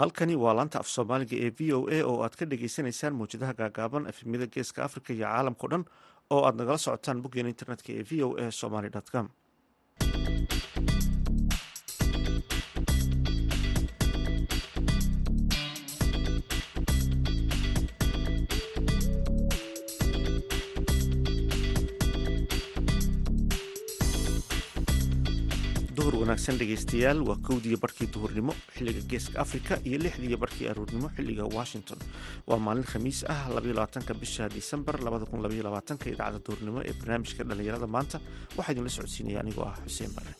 halkani waa laanta af soomaaliga ee v o a oo aad ka dhagaysanaysaan mawjadaha gaagaaban efemyada geeska africa iyo caalamkao dhan oo aad nagala socotaan boggeena internetka ee v o a somaly com wanaagsan dhegaystayaal waa kowdiiyo barhkii duhurnimo xilliga geeska africa iyo lixdiiyo barhkii aruurnimo xilliga washington. Waa maalin khamiis ah labaatanka bisha disembar idaacadda duhurnimo ee barnaamijka dhallinyarada maanta. Waxaa idinla socodsiinaya anigoo ah xuseen barre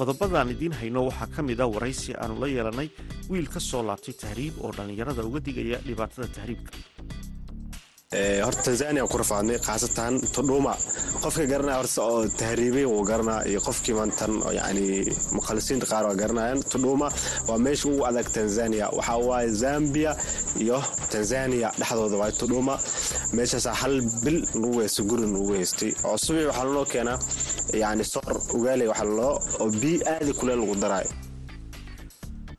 qodobadaan idiin hayno waxaa ka mid a waraysi aanu la yeelanay wiil ka soo laabtay tahriib oo dhallinyarada uga digaya dhibaatada tahriibka horta tanzania ku rafaadnay khaasatan tudhuma qofka garanaya horta oo tahriibay wuu garanaa iyo qofkii maantan yani mukhalisiinta qaar waa garanayaan tudhuma waa meesha ugu adag tanzania waxaa waaye zambia iyo tanzania dhexdooda waay tudhuma meeshaasaa hal bil nagu haysta guri nagu haystay oo subii waxaa lanoo keenaa yani soor ugaali waxa loo oo bii aadi kuleel lagu daraayo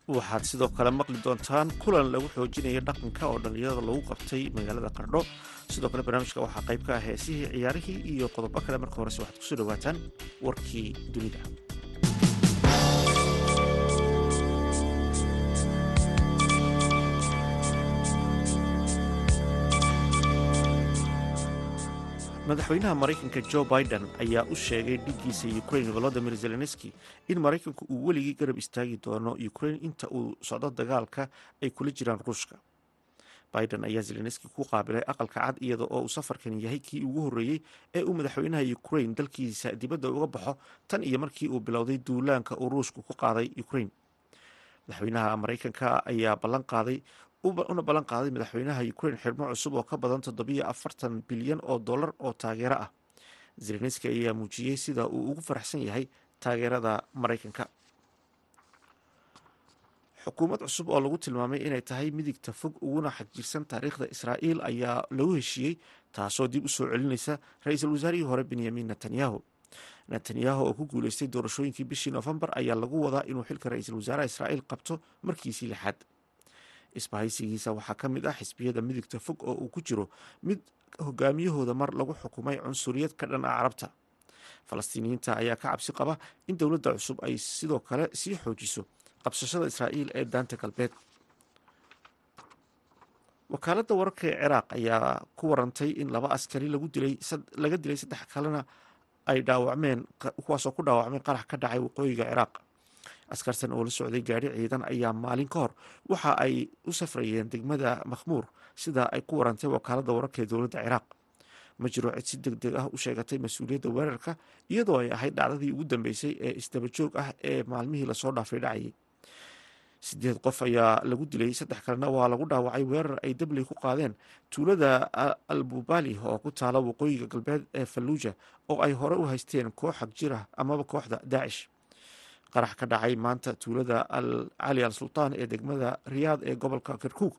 waxaad sidoo kale maqli doontaan kulan lagu xoojinayo dhaqanka oo dhallinyarada lagu qabtay magaalada qardho. Sidoo kale barnaamijka waxaa qayb ka ah heesihii ciyaarihii iyo qodobo kale. Marka horese waxaad ku soo dhawaataan warkii dunida madaxweynaha maraykanka jo biden ayaa u sheegay dhiggiisa ukrain volodimir zelenski in maraykanku uu weligii garab istaagi doono ukrain inta uu socdo dagaalka ay kula jiraan ruushka. Biden ayaa zelenski ku qaabilay aqalka cad iyada oo uu safarkan yahay kii ugu horreeyey ee uu madaxweynaha ukrain dalkiisa dibadda uga baxo tan iyo markii uu bilowday duulaanka uu ruushku ku qaaday ukrain madaxweynaha maraykanka ayaa ballan qaaday una ballan qaaday madaxweynaha ukrain xirmo cusub oo ka badan toddobiyo afartan bilyan oo dollar oo taageero ah. Zelenski ayaa muujiyey sida uu ugu faraxsan yahay taageerada maraykanka. Xukuumad cusub oo lagu tilmaamay inay tahay midigta fog uguna xagjirsan taariikhda israa'iil ayaa lagu heshiiyey taasoo dib u soo celinaysa ra'iisul wasaarihii hore benyamin netanyahu. Netanyahu oo ku guuleystay doorashooyinkii bishii noofembar ayaa lagu wadaa inuu xilka ra'iisul wasaaraha israa'iil qabto markiisii lixaad isbahaysigiisa waxaa ka mid ah xisbiyada midigta fog oo uu ku jiro mid hogaamiyahooda mar lagu xukumay cunsuriyad ka dhan ah carabta. Falastiiniyiinta ayaa ka cabsi qaba in dowladda cusub ay sidoo kale sii xoojiso qabsashada israa'iil ee daanta galbeed wakaaladda wararka ee ciraaq ayaa ku warantay in laba askari laga dilay saddex kalena ay dhaawacmeen kuwaasoo ku dhaawacmeen qarax ka dhacay waqooyiga ciraaq askartan oo la socday gaadhi ciidan ayaa maalin ka hor waxa ay u safrayeen degmada makhmuur sida ay ku warantay wakaaladda wararka ee dowladda ciraaq. Ma jiro cid si deg deg ah u sheegatay mas'uuliyadda weerarka iyadoo ay ahayd dhacdadii ugu dambeysay ee isdaba joog ah ee maalmihii la soo dhaafay dhacayay sideed qof ayaa lagu dilay saddex kalena waa lagu dhaawacay weerar ay dabley ku qaadeen tuulada albubali oo ku taala waqooyiga galbeed ee falluuja oo ay hore u haysteen koox xag jir ah amaba kooxda daacish qarax ka dhacay maanta tuulada al cali al sultaan ee degmada riyaad ee gobolka kirkuuk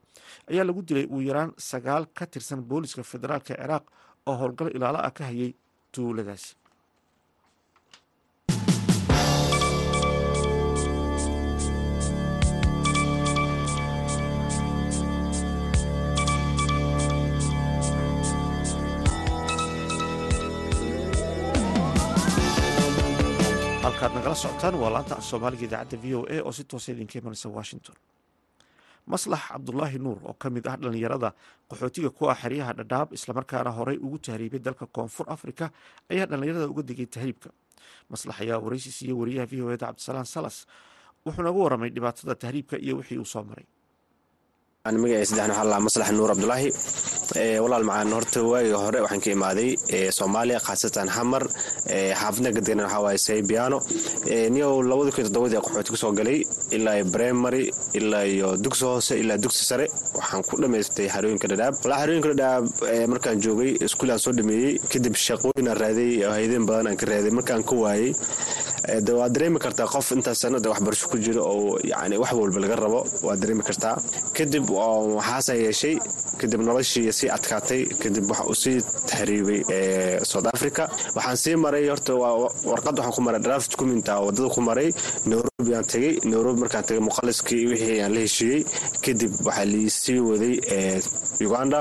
ayaa lagu dilay ugu yaraan sagaal ka tirsan booliska federaalka ciraaq oo howlgal ilaalo ah ka hayay tuuladaasi halkaad nagala socotaan waa laanta af soomaaliga idaacadda v o a oo si toosa idinka imanaysa washington. Maslax cabdulaahi nuur oo ka mid ah dhallinyarada qaxootiga ku ah xeryaha dhadhaab islamarkaana horey ugu tahriibay dalka koonfur afrika ayaa dhallinyarada uga digay tahriibka. Maslax ayaa waraysi siiyey wariyaha v o eda cabdisalaan salas wuxuu naga waramay dhibaatada tahriibka iyo wixii uu soo maray magaciisa saddexna waxaa laa maslax nuur cabdulaahi. Walaal macaan horta waagii hore waxaan ka imaaday soomaaliya khaasatan xamar xaafadna gadganan waxaa waaye saybiano niyow labadii kun toddobadii qaxooti ku soo galay ilaa primary ilaa iyo dugsi hoose ilaa dugsi sare. Waxaan ku dhammaystay xarooyinka dhadhaab. Walaa xarooyinka dhadhaab markaan joogay iskuulaan soo dhameeyey kadib shaqooyinaan raaday hayadeen badan aan ka raaday markaan ka waayey waa dareemi kartaa qof intaas sanada waxbarasho ku jiro oo yani wax walba laga rabo waa dareemi kartaa. Kadib waxaasa yeeshay kadib noloshii sii adkaatay kadib waxa uu sii tahriibay south africa. Waxaan sii maray horta warqad waxaan ku maray draft documentaa waddada ku maray. Nairobi aan tegey nairobi markaan tegay muqaliskii wixii aan la heshiiyey. Kadib waxaa liisii waday uganda.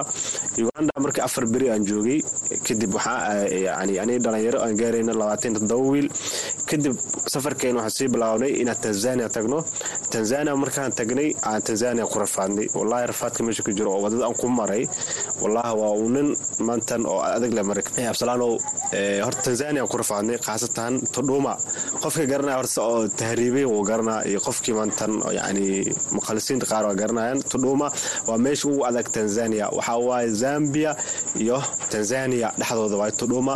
Uganda markii afar beri aan joogay kadib waxaa yani aniga dhalinyaro aan gaarayna labaatan toddoba wiil. Kadib safarkeen waxaan sii bilaabnay inaan tanzania tagno. Tanzania markaan tagnay aan tanzania ku rafaadnay. Wallahi rafaadka meesha ku jiro oo waddada aan ku maray wallahi waa uu nin maantan oo adag le maray absalaanow horta tanzania ku rafaadnay khaasatan todhuma qofka garanaya horta oo tahriibay wuu garanaa iyo qofkii maantan yani mukhalisiinta qaar waa garanayaan todhuma waa meesha ugu adag tanzania waxaa waaye zambia iyo tanzania dhexdooda waay todhuma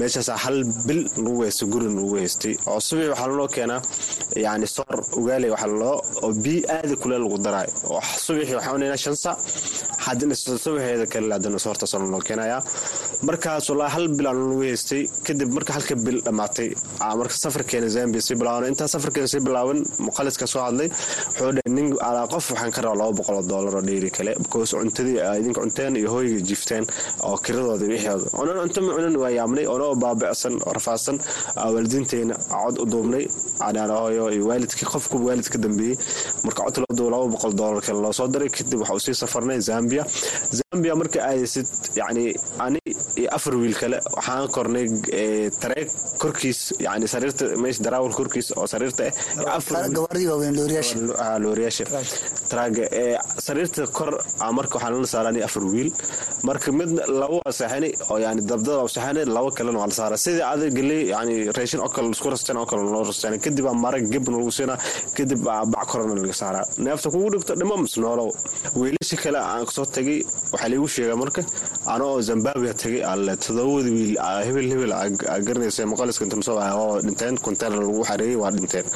meeshaasaa hal bil lagu haysta guri lagu haystay oo subax waxaa laloo keenaa yani soor ugaale waxaa laloo oo bii aada kuleel lagu daraayo oo subaxii waxaa unaynaa shan sac subaxeeda kale haddana soortaasoo laloo keenayaa markaas walaa hal bil aan lagu haystay kadib marka halka bil dhammaatay marka safarkeena zambia sii bilaaban intaa safarkeena sii bilaaban muqaliska soo hadlay wuxuu dhahay nin alaa qof waxaan ka rabaa laba boqol oo doolar oo dheeri kale because cuntadii idinka cunteen iyo hooyga jifteen oo kiradooda wixooda onan cunto ma cunan waa yaabnay oona oo baabicsan oo rafaadsan waalidiinteyna cod u duubnay hooyo iyo waalidkii qofku waalid ka dambeeyey. Marka cod loo duubo laba boqol doolar kale loo soo diray kadib waxaa u sii safarnay zambia. Zambia marka aadaysid yani ani iyo afar wiil kale. Waxaan kornay tareeg korkiis yani sariirta meesha daraawal korkiis oo sariirta looriyaasha taraaga sariirta kor marka waxaan la saaraa afar wiil marka mid laba waa seexani oo yani dabdada waa seexani laba kalena waa la saaraa sidii adag geley yani raashin oo kale isku rasteen oo kale loo rasteen kadib aa mara geb lagu siinaa kadib bac korona laga saaraa neefta kugu dhigto dhimo mis noolow. Wiilasha kale aan ka soo tagay waxaa liigu sheegaa marka ana oo zimbabwe tagay alle wiil hebel hebel garanaysa muqaliska intamsoo oo dhinteen container lagu xareeyey waa dhinteen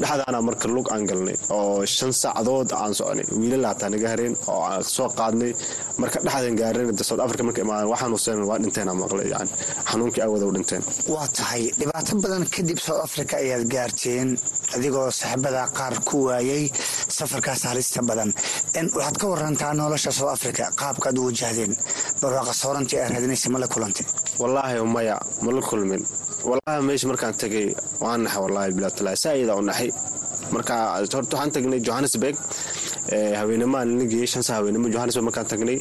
dhexdaana marka lug aan galnay oo shan saacadood aan soconay wiilal haataa naga hareen oo aan soo qaadnay. Marka dhexdan gaareen south africa marka imaadeen waxaan huseen waa dhinteen aan maqlay yani xanuunkii awada u dhinteen. Waa tahay. Dhibaato badan kadib south africa ayaad gaarteen adigoo saaxiibada qaar ku waayay safarkaas halista badan. Waxaad ka warantaa nolosha south africa qaabkaad u wajahdeen barwaaqa soorantii aa raadinaysa ma la kulantay. Wallaahi maya ma la kulmin wallaahi meesha markaan tagay waan naxay wallaahi bilaatala saa'ida u naxay marka horta waxaan tagnay johannesburg. Haweenemaan la geeyey shan saa haweenimo johannesburg markaan tagnay.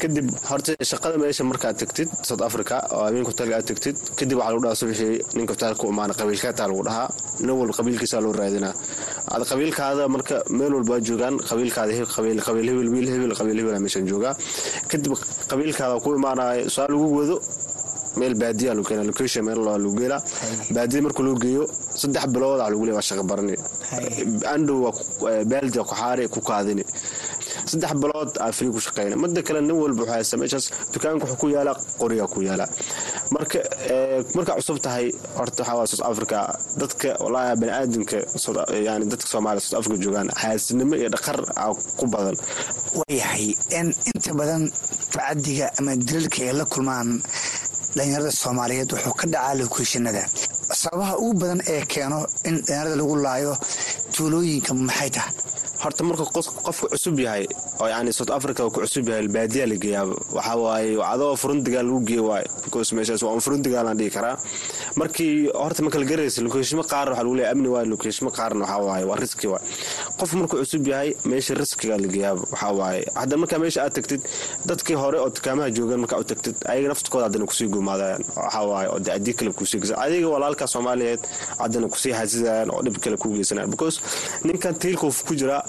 Kadib horta shaqada meesha markaad tagtid south africa oo habeenka hotelka aad tagtid kadib waxaa lagu dhahaa subaxii ninka hotelka imaana qabiilkaataa lagu dhahaa. Nin walba qabiilkiisaa loo raadinaa. Ad qabiilkaada marka meel walba waa joogaan qabiilkaada qabiil hebel wiil hebel qabiil hebel meeshan joogaa. Kadib qabiilkaada ku imaanaya saa lagu wado meel baadiya lagu keena location meel lagu geela. Baadiya marka loo geeyo saddex bilood aa lagu leeya waa shaqa barani. Andhow baaldi ku xaari ku kaadini. Saddex bilood aa free ku shaqeyna mida kale nin walba wuxuu haysta meeshaas dukaanka wuxuu ku yaalla qoriga ku yaalla. Marka markaa cusub tahay horta waxaa waa south africa. Dadka wallaahi baniaadamka yani dadka soomaaliya south africa joogaan xaasinimo iyo dhaqar ku badan. Waayahay inta badan tacadiga ama dilalka ay la kulmaan dhalinyarada soomaaliyeed wuxuu ka dhacaa lokeeshanada sababaha ugu badan ee keeno in dhalinyarada lagu laayo tuulooyinka maxay tahay? Horta marka qofka cusub yahay oo yani south africa ku cusub yahay baadiya la geeyaaba waxaa waaye adoo furundigaal lagu geey waayo because meeshaas waa furundigaalaan dhihi karaa markii horta ma kala garaysa lokeeshimo qaar waxaa lagu leeyahay amni waaye lokeeshimo qaarna waxaa waaye waa riski waay qof markuu cusub yahay meesha riskiga la geeyaaba waxaa waaye. Hadda markaa meesha aad tagtid dadkii hore oo dukaamaha joogan markaa u tagtid ayaga naftkooda haddana ku sii gumaadayaan waxaa waaye oo dacdii kale ku sii geysan adiga walaalka soomaaliyeed haddana ku sii xasidayaan oo dhib kale kuu geysanayaan because ninkan tiilkuu ku jiraa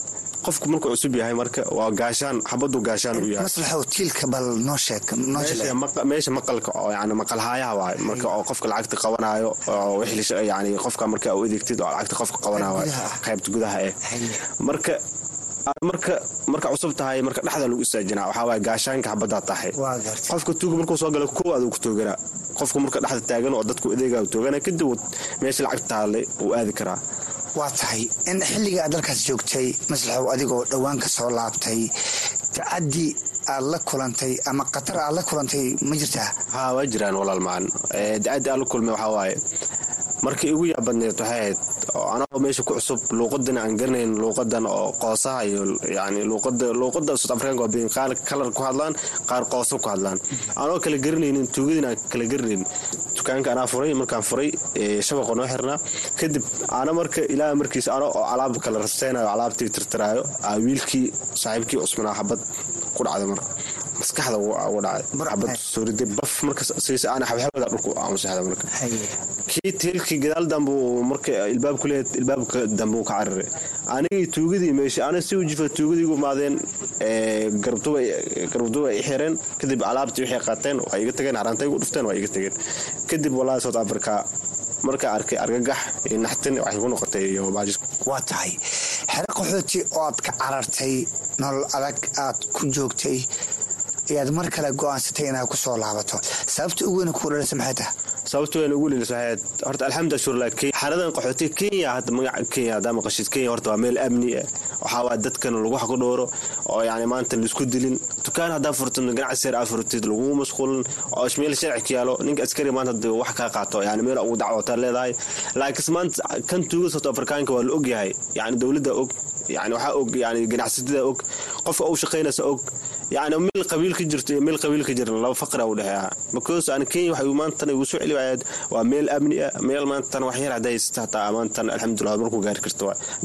qofku markuu cusub yahay marka waa gaashaan xabadu gaashaan u yahay. Maslaxow tiilka bal noo sheeg meesha maqalka oo yani maqalhaayaha waay marka oo qofka lacagta qabanayo oo yani qofka marka u adeegtid oo lacagta qofka qabanayo waay qaybta gudaha eh marka marka marka cusub tahay marka dhexda lagu istaajinaa waxaa waay gaashaanka xabadaa tahay. Qofka tuuga markuu soo gala kow aduu ku toogana. Qofka marka dhexda taagan oo dadku adeega toogana kadib meesha lacagta taale uu aadi karaa waa tahay in xilliga aad dalkaas joogtay maslaxow adigoo dhowaan ka soo laabtay. Tacadi aad la kulantay ama khatar aad la kulantay ma jirtaa? Ha waa jiraan walaal macan dacaddi aan la kulmay waxaa waaye markii igu yaabadneed waxay ahayd oo anagoo meesha ku cusub luuqadana aan garanayn luuqadan oo qoosaha iyo yani luuqada south africanka waa qaar kalar ku hadlaan qaar qooso ku hadlaan. Anoo kala garanaynin tuugadina aan kala garanaynin dukaanka anaa furay markaan furay shabaqa noo xirnaa. Kadib ana marka ilaa markiisa ano oo alaab kala rasteynayo alaabtii tirtiraayo wiilkii saaxiibkii cusmanaa xabad ku dhacday marka maskaxda ugu dhacay. Baf marka siisa ana xabxabada dhulku amusexda marka. Kii tiilkii gadaal dambe marka ilbaabku leed ilbaabka dambe uu ka cararay anigii tuugadii meesha ana si ujifa tuugadii ugu imaadeen garbduba i xireen. Kadib alaabtii waxay qaateen waa iga tageen harantay ugu dhufteen waa iga tageen kadib wallahi south africa markaa arkay argagax iyo naxtin waxay ku noqotay iyo baajis waa tahay. Xero qaxooti oo aad ka carartay nolol adag aad ku joogtay ayaad mar kale go'aansatay inaad ku soo laabato. Sababta ugu weyn ku dhalisa maxay tahay? Sababta weyn ugu dhalisahayd horta alxamdulilah shurla xaradan qaxootiga kenya hadda magaca kenya haddaa maqashid kenya horta waa meel amni ah waxaa dadkan lagu xaq dhooro oo yani maanta la isku dilin. Dukaan haddaa furtid ganacsi aa furtid lagu mashquulin oo meel sharci ka yaalo ninka askari maanta haddii wax kaa qaato yani meel ugu dacwata leedahay. Laakiinse maanta kan tuuga south afrikaanka waa la og yahay. Yani dowladda og yani waxaa og yani ganacsatada og qofka u shaqaynaysa og yani meel qabiil ka jirto iyo meel qabiil ka jiran laba faqra u because aan kenya waxay maantan igu soo celi waayad waa meel amni ah meel maantan wax yar hadday haysata hataa maantan alxamdulillah markuu gaari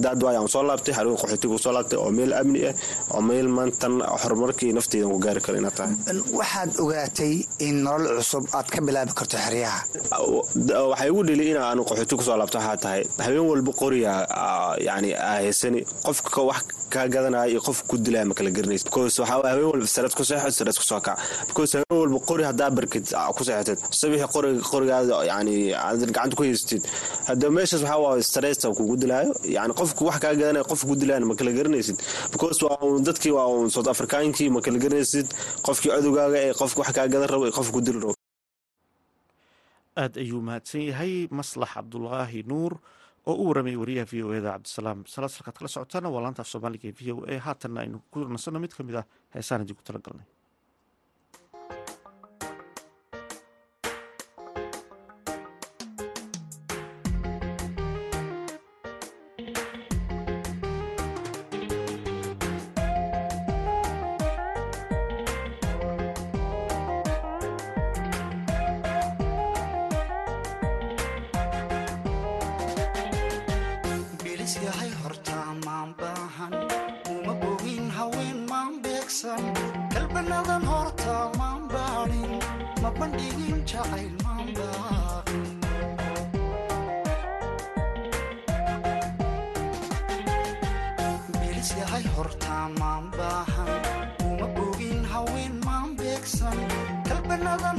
daad waay aan soo laabtay xarun qaxootiga soo laabtay oo meel amni ah oo meel maantan horumarkii nafteyda ku gaari karo inaad tahay. Waxaad ogaatay in nolol cusub aad ka bilaabi karto xeryaha. Waxay igu dheli in aan qaxooti ku soo laabto waxaa tahay. Habeen walba qoriya yani haysani. Qofka wax kaa gadanaya iyo qof ku dilaya ma kala garanaysa because waxaa habeen walba sareed ku seexo sareed ku soo kac walba qori haddaa barkid ku sabixi qoriga qorigaada yani aad gacanta ku haystid hadda meeshaas waxaa waa stressa kugu dilaayo yani qofku wax kaa gadanaya qof ku dilayana ma kala garanaysid because waa dadkii waa south afrikaankii ma kala garanaysid qofkii codogaaga ee qofka wax kaa gadan rabo iyo qof dili rabo aada ayuu mahadsan yahay maslax cabdulaahi nuur oo u waramay wariyaha v o eda cabdisalaam salaasalkaad kala socotaana waa laanta af soomaaliga ee v o a. Haatanna aynu ku nasanno mid ka mid ah. Heesaan idinku tala galnay isgahay hortaa maan baahan. Uma bogin haween maan beegsan. Kalbanadan hortaa maan baanin. Ma bandhigin jacayl maan baaqin bilisgahay hortaa maan baahan. Uma bogin haween maan beegsan. Kalbanadan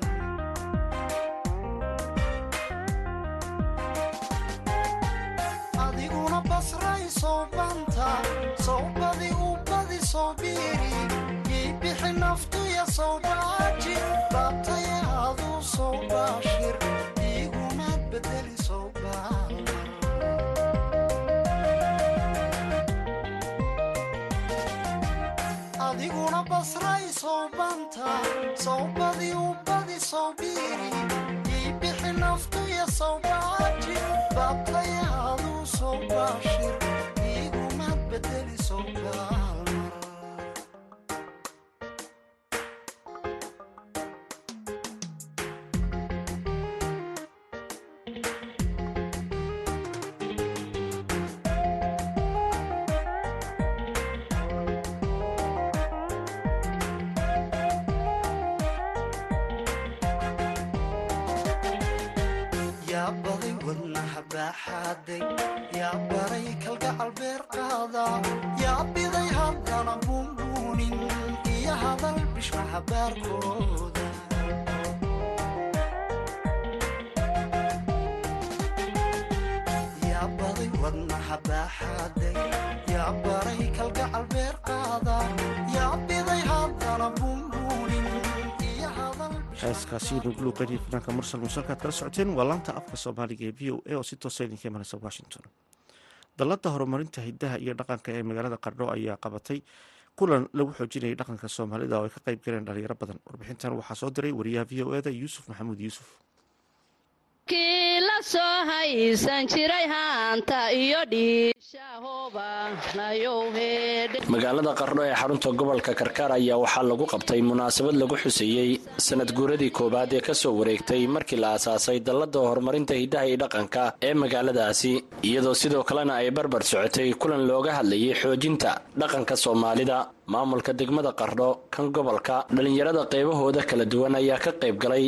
adiguna basray sow banta baaxaaday yaa baray kalgacal beer qaada. Yaa biday haddana bishmaha heeskaasi nugluuqadii fanaanka mursal musalkaad kala socoteen waa laanta afka soomaaliga ee v o a oo si toosa idinka imanaysa washington. Dalladda horumarinta hidaha iyo dhaqanka ee magaalada qardho ayaa qabatay kulan lagu xoojinayay dhaqanka soomaalida oo ay ka qayb galeen dhalinyaro badan. Warbixintan waxaa soo diray wariyaha v o eda yuusuf maxamuud yuusuf kii la soo haysan jiray haanta iyo magaalada qardho ee xarunta gobolka karkaar ayaa waxaa lagu qabtay munaasabad lagu xuseeyey sanad guuradii koowaad ee ka soo wareegtay markii la aasaasay dalladda horumarinta hidaha iyo dhaqanka ee magaaladaasi iyadoo sidoo kalena ay barbar socotay kulan looga hadlayay xoojinta dhaqanka soomaalida. Maamulka degmada qardho kan gobolka dhallinyarada qaybahooda kala duwan ayaa ka qayb galay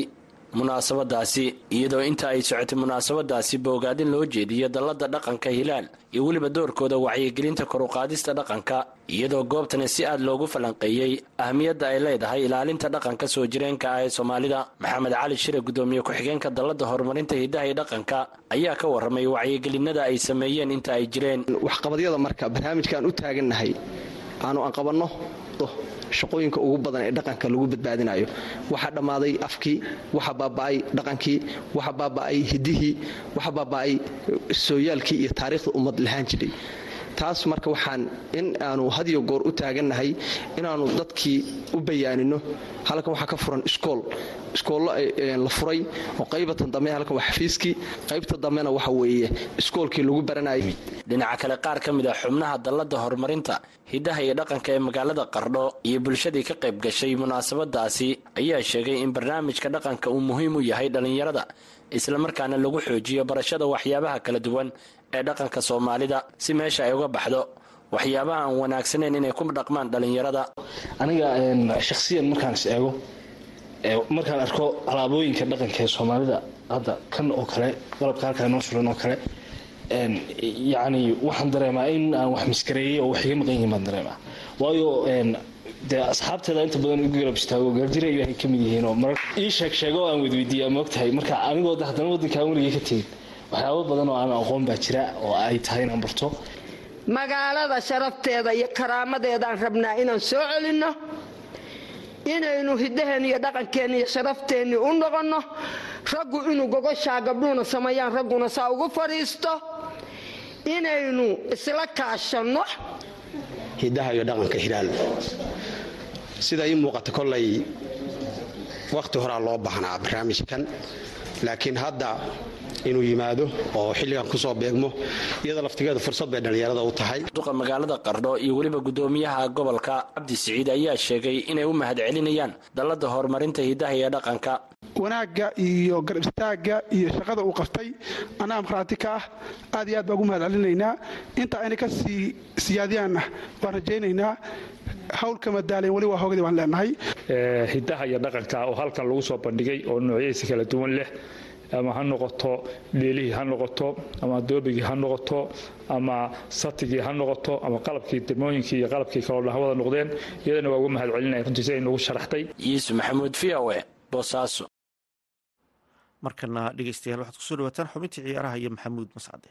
munaasabadaasi iyadoo inta ay socotay munaasabadaasi boogaadin loo jeediyo dalladda dhaqanka hilaal iyo weliba doorkooda wacyigelinta koruqaadista dhaqanka iyadoo goobtani si aad loogu falanqeeyey ahmiyadda ay leedahay ilaalinta dhaqanka soo jireenka ah ee soomaalida. Maxamed cali shire gudoomiye ku-xigeenka dalladda horumarinta hidaha iyo dhaqanka ayaa ka warramay wacyigelinada ay sameeyeen inta ay jireen. Waxqabadyada marka barnaamijkaan u taagannahay aanu aan qabanno shaqooyinka ugu badan ee dhaqanka lagu badbaadinayo waxaa dhammaaday afkii waxa baaba'ay dhaqankii waxa baaba'ay hidihii waxa baaba'ay sooyaalkii iyo taariikhda ummad lahaan jiray taas marka waxaan in aanu hadiyo goor u taagannahay inaannu dadkii u bayaanino. Halkan waxaa ka furan iskool. Iskoollo la furay oo qaybatan dambe halkan waa xafiiskii qaybta dambena waxa weeye iskoolkii lagu baranayay. Dhinaca kale qaar ka mid ah xubnaha dalladda horumarinta hidaha iyo dhaqanka ee magaalada qardho iyo bulshadii ka qayb gashay munaasabadaasi ayaa sheegay in barnaamijka dhaqanka uu muhiim u yahay dhallinyarada islamarkaana lagu xoojiyo barashada waxyaabaha kala duwan ee dhaqanka soomaalida si meesha ay uga baxdo. Waxyaabaha aan wanaagsaneyn inay ku dhaqmaan dhallinyarada aniga shakhsiyan markaan is eego markaan arko alaabooyinka dhaqanka ee soomaalida hadda kan oo kale qalabka halkaa noo suran oo kale yacni waxaan dareemaa in aan wax miskareeyey oo wax iga maqan yihiin baan dareemaa. Waayo dee asxaabteeda inta badan igu garab istaago gaardira ilaahay ka mid yihiin oo marar ii sheeg sheego aan wadweydiiyaa moogtahay marka anigoo haddana waddankaan weligay ka tegin waxyaabo badan oo aan aqoon baa jira oo ay tahay inaan barto magaalada sharafteeda iyo karaamadeedaan rabnaa inaan soo celinno inaynu hiddaheen iyo dhaqankeenna iyo sharafteenni u noqonno raggu inuu gogoshaa gabdhuhuna sameeyaan ragguna saa ugu fadhiisto inaynu isla kaashanno hiddaha iyo dhaqanka hilaal sida ii muuqata kollay wakhti horaa loo baahnaa barnaamijkan laakiin hadda inuu yimaado oo xilligan ku soo beegmo iyada laftigeeda fursad bay dhallinyarada u tahay. Duqa magaalada qardho iyo weliba gudoomiyaha gobolka cabdi siciid ayaa sheegay inay u mahad celinayaan dalladda horumarinta hidaha iyo dhaqanka wanaagga iyo garab istaagga iyo shaqada uu qabtay annaga markhaati ka ah aad iyo aad baan ugu mahad celinaynaa inta ayna ka sii siyaadiyaanna waan rajaynaynaa. Hawlka madaalen weli waa hoogdii baan leenahay. Hidaha iyo dhaqanka oo halkan lagu soo bandhigay oo noocyadiisa kala duwan leh ama ha noqoto dheelihii ha noqoto ama doobigii ha noqoto ama satigii ha noqoto ama qalabkii degmooyinkii iyo qalabkii kaloo dhan noqdeen iyadana waa ugu mahad celinaya runtii si ay nagu sharaxtay yuusuf maxamuud v o e boosaaso markana dhegeystayaal waxaad ku soo dhawaataan xubintii ciyaaraha iyo maxamuud mascade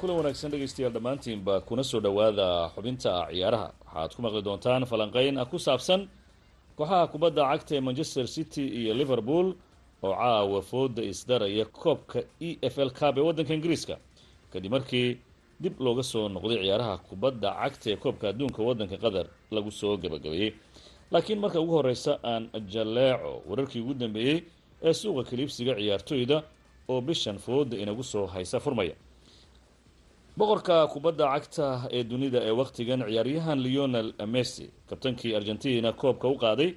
kulan wanaagsan dhegaystayaal dhammaantiinba kuna soo dhowaada xubinta ciyaaraha. Waxaad ku maqli doontaan falanqeyn ku saabsan kooxaha kubadda cagta ee manchester city iyo liverpool oo caawa fooda isdaraya koobka e f l cab ee waddanka ingiriiska kadib markii dib looga soo noqday ciyaaraha kubadda cagta ee koobka adduunka waddanka qatar lagu soo gabagabeeyey laakiin marka ugu horeysa aan jaleeco wararkii ugu dambeeyey ee suuqa kaliibsiga ciyaartoyda oo bishan fooda inagu soo haysa furmaya. Boqorka kubadda cagta ee dunida ee wakhtigan ciyaaryahan leonel messi kabtankii argentina koobka u qaaday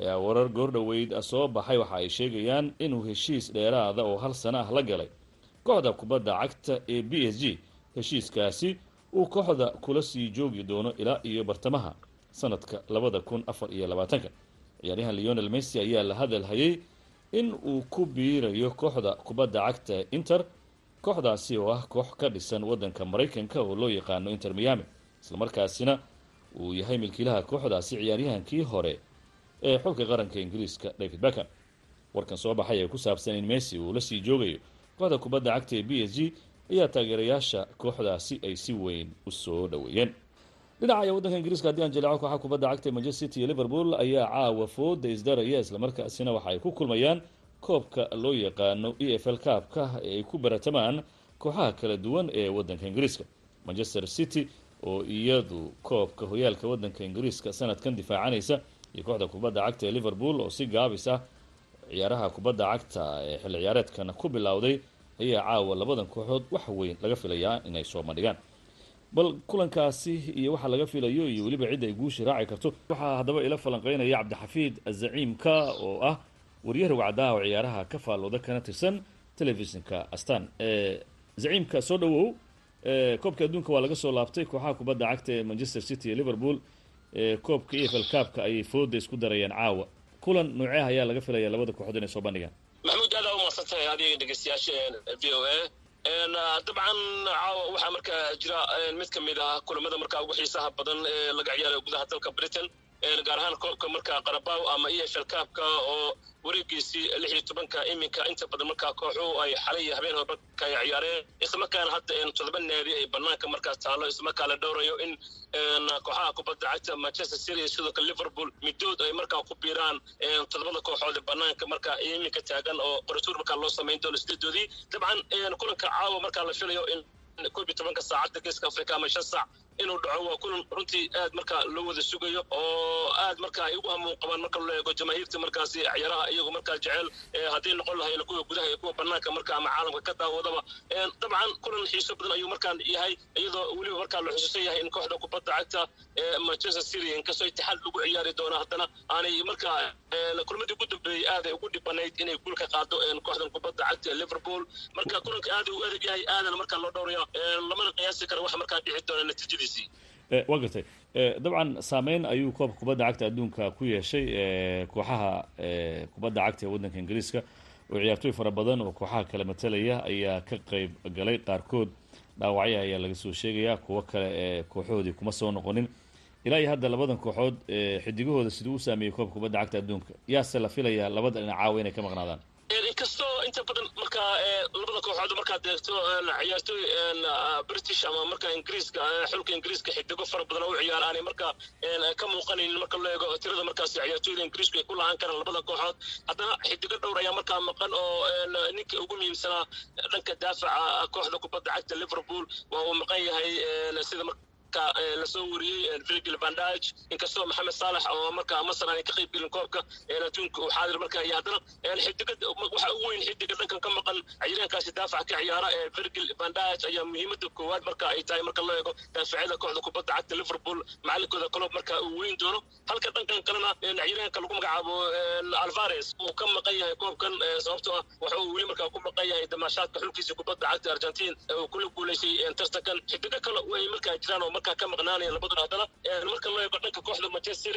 ayaa warar goordhoweyd soo baxay. Waxa ay sheegayaan inuu heshiis dheeraada oo hal sano ah la galay kooxda kubadda cagta ee b s g heshiiskaasi uu kooxda kula sii joogi doono ilaa iyo bartamaha sanadka labada kun afar iyo labaatanka. Ciyaaryahan leonel messi ayaa la hadal hayay in uu ku biirayo kooxda kubadda cagta inter kooxdaasi oo ah koox ka dhisan waddanka maraykanka oo loo yaqaano inter miami. Islamarkaasina uu yahay milkiilaha kooxdaasi ciyaaryahankii hore ee xulka qaranka ingiriiska david beckham. Warkan soo baxay ee ku saabsan in messi uu la sii joogayo kooxda kubadda cagta ee b s g ayaa taageerayaasha kooxdaasi ay si weyn u soo dhoweeyeen. Dhinaca waddanka ingiriiska haddii aan jaleeco kooxa kubadda cagta manchester city iyo liverpool ayaa caawa fooda isdaraya islamarkaasina waxa ay ku kulmayaan koobka loo yaqaano e f l kaabka ee ay ku baratamaan kooxaha kala duwan ee waddanka ingiriiska. Manchester city oo iyadu koobka hoyaalka waddanka ingiriiska sanadkan difaacanaysa iyo kooxda kubadda cagta ee liverpool oo si gaabis ah ciyaaraha kubadda cagta ee xilli ciyaareedkan ku bilowday ayaa caawa labadan kooxood wax weyn laga filayaa inay soo bandhigaan bal kulankaasi iyo waxa laga filayo iyo weliba cidda ay guushi raaci karto waxaa haddaba ila falanqeynaya cabdixafiid azaciimka oo ah wariye rogcadaha oo ciyaaraha ka faallooda kana tirsan telefishinka astan zaciimka soo dhawow koobka adduunka waa laga soo laabtay kooxaha kubadda cagta ee manchester city iyo liverpool. Koobka e f l kaabka ayay fooda isku darayeen caawa kulan nooceah ayaa laga filaya labada kooxood inay soo bandhigaan? Maxamuud aada u mahadsantahay adiga dhegeystayaasha v o a. Dabcan caawa waxaa markaa jira mid ka mid ah kulamada markaa ugu xiisaha badan ee laga ciyaarayo gudaha dalka britain gaar ahaan koobka markaa qarabaw ama e f l kaabka oo wareegiisii lix iyo tobanka iminka inta badan markaa kooxuhu ay xalay iyo habeen horba ka ciyaareen. Islamarkaana hadda todoba naadi ay banaanka markaa taalo islamarkaa la dhowrayo in kooxaha kubadda cagta manchester city iyo sidoo kale liverpool midood ay markaa ku biiraan todobada kooxood banaanka markaa iminka taagan oo qoratuur markaa loo samayn doono sideedoodii dabcan kulanka caawa markaa la filayo in koob iyo tobanka saacadda geeska africa ama shan saac inuu dhaco waa kulan runtii aad markaa loo wada sugayo oo aad markaa ay ugu hamuun qabaan marka loo eego jamaahiirta markaasi ciyaaraha iyagu markaa jecel haddii noqon lahayn kuwa gudaha iyo kuwa banaanka marka ama caalamka ka daawadaba. Dabcan kulan xiiso badan ayuu markaan yahay iyadoo weliba markaa la xusuusan yahay in kooxda kubadda cagta manchester city inkastoo itixaad lagu ciyaari doono haddana aanay markaa kulmadii ugu dambeeyey aaday ugu dhibanayd inay guul ka qaado kooxdan kubadda cagta liverpool. Marka kulanka aad u adag yahay aadana markaa loo dhowraya lamana qiyaasi kara waxa markaa dhici doona natiijadiisi waa gartay. Dabcan saameyn ayuu koobka kubadda cagta adduunka ku yeeshay. Kooxaha kubadda cagta ee waddanka ingiriiska. Oo ciyaartooy fara badan oo kooxaha kale matalaya ayaa ka qeyb galay. Qaarkood dhaawacya ayaa laga soo sheegayaa kuwo kale ee kooxoodii kuma soo noqonin. Ilaa iyo hadda labadan kooxood xidigahooda siduu u saameeyey koobka kubadda cagta adduunka. Yaase la filayaa labada dhinac caawa inay ka maqnaadaan. Inkastoo inta badan markaa labada kooxood markaad eegto ciyaartooy british ama markaa ingiriiska xulka ingiriiska xidigo fara badan u ciyaara aanay ka muuqanaynin marka loo eego tirada markaasi ciyaartooyda ingiriisku ay ku lahaan karaan labada kooxood. Haddana xidigo dhowr ayaa markaa maqan oo ninka ugu muhiimsanaa dhanka daafaca kooxda kubadda cagta liverpool. Waa uu maqan yahay sida la soo wariyey virgil bandage inkastoo maxamed saalax oo markaa masar aanay ka qayb gelin koobka adduunka uu xaadir markaa iyo haddana xidiga waxa ugu weyn xidiga dhankan ka maqan ciyaaryahankaasi daafaca ka ciyaara ee virgil bandage ayaa muhiimada koowaad marka ay tahay marka loo eego daafacyada kooxda kubadda cagta liverpool macalinkooda kolob marka uu weyn doono. Halka dhankan kalena ciyaaryahanka lagu magacaabo alvares uu ka maqan yahay koobkan sababtoo ah waxa uu weli markaa ku maqan yahay damaashaadka xulkiisa kubadda cagta argentin uu kula guulaysay tartankan xidigo kale way markaa jiraan markaa ka maqnaanaya labaduna haddana marka loo eego dhanka kooxda manchester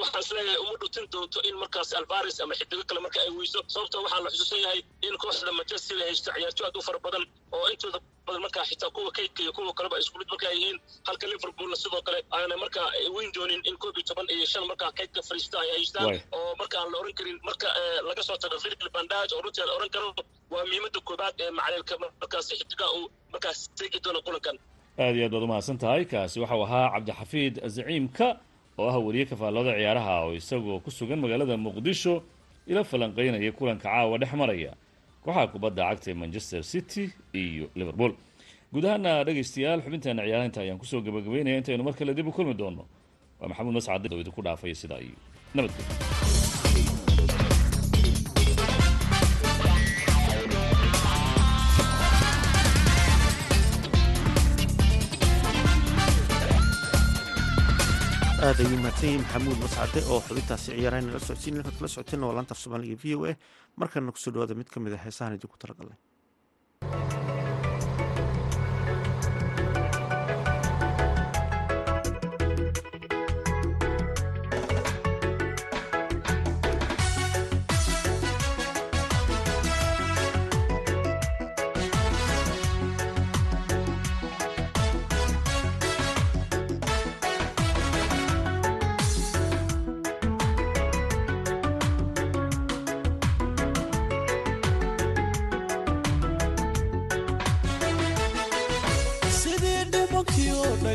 waxaan is leeyahay uma dhutin doonto in markaas alvares ama xidigo kale marka ay weyso sababta waxaa la xusuusan yahay in kooxda manchester ay haysto ciyaartooy aad u fara badan oo intooda badan markaa xitaa kuwa kaydka iyo kuwa kaleba isku mid markaa yihiin halka liverpoolna sidoo kale aana markaa weyn doonin in koob iyo toban iyo shan markaa kaydka fariista ay haystaan oo marka aan la oran karin marka laga soo tago virgil bandage oo runtii aan oran karo waa muhiimada koobaad ee macalilka markaas xidiga uu markaas seegi doono kulankan aad iyo aad baad umahadsan tahay. Kaasi waxau ahaa cabdixafiid zaciimka oo ah wariye kafaallooda ciyaaraha oo isagoo ku sugan magaalada muqdisho ila falanqeynaya kulanka caawa dhex maraya. Kooxaha kubadda cagta ee manchester city iyo liverpool. Guud ahaana dhegaystayaal xubinteena ciyaaraynta ayaan ku soo gabagabeynaya intaynu mar kale dib u kulmi doono. Waa maxamuud mascad idinku dhaafaya sidaa iyo nabadgelyo aad ayuu mahadsan maxamuud mascade oo xubintaasi ciyaarayna la socodsiin halkaad kala socoteen waa laanta af soomaaliga v o a. Markana ku soo dhawaada mid ka mid a heesahan idinku talagalnay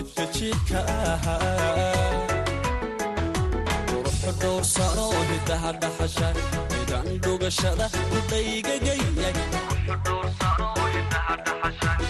dibshiidka jiidka ahaa quruxu dhowrsano hidaha dhaxasha midaan dhugashada kudhaygagayay dabadabaakiyo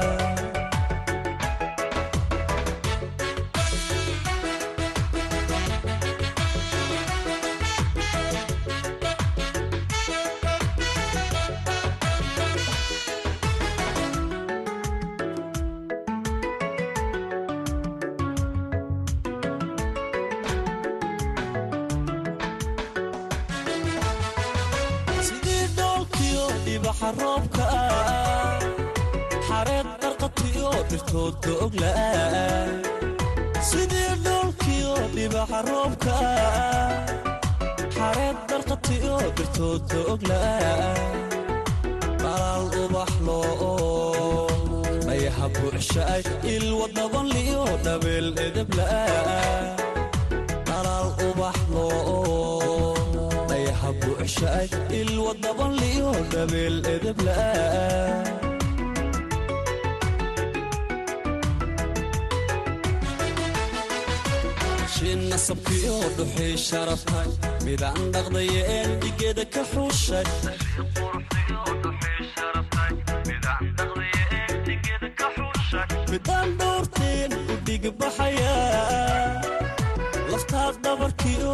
buuxshaay ilwadabanliyo dhabeel edebla dhalaal ubax loo mayaha buuxshaay ilwadabanliyo dhabeel edebla shin nasabkiyo dhuxii sharaftay midaan dhaqdayeen dhigeeda ka xuushay midaan dhowrteen u dhigbaxaya laftaad dhabarkiyo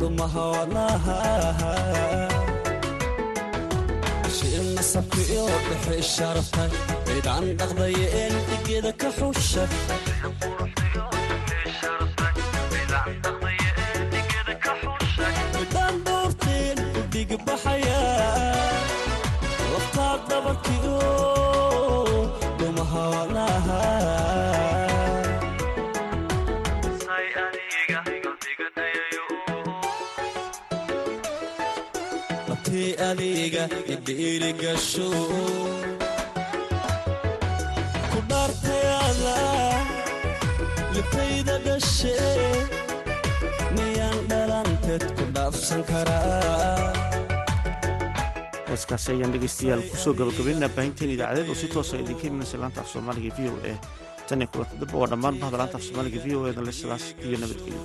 dhumaha wadnaha shin nasabkiyo dhuxii sharaftay midaan dhaqdayeen dhigeeda ka xuushay heeskaasi ayaan dhegeystayaal ku soo gabagabaynaa baahinteen idaacadeed oo si toosa idinka imanaysa laanta af soomaaliga v o e tan iyo kulanta dib waa dhammaan bahda laanta af soomaaliga v o e dan le sidaas iyo nabadgelyo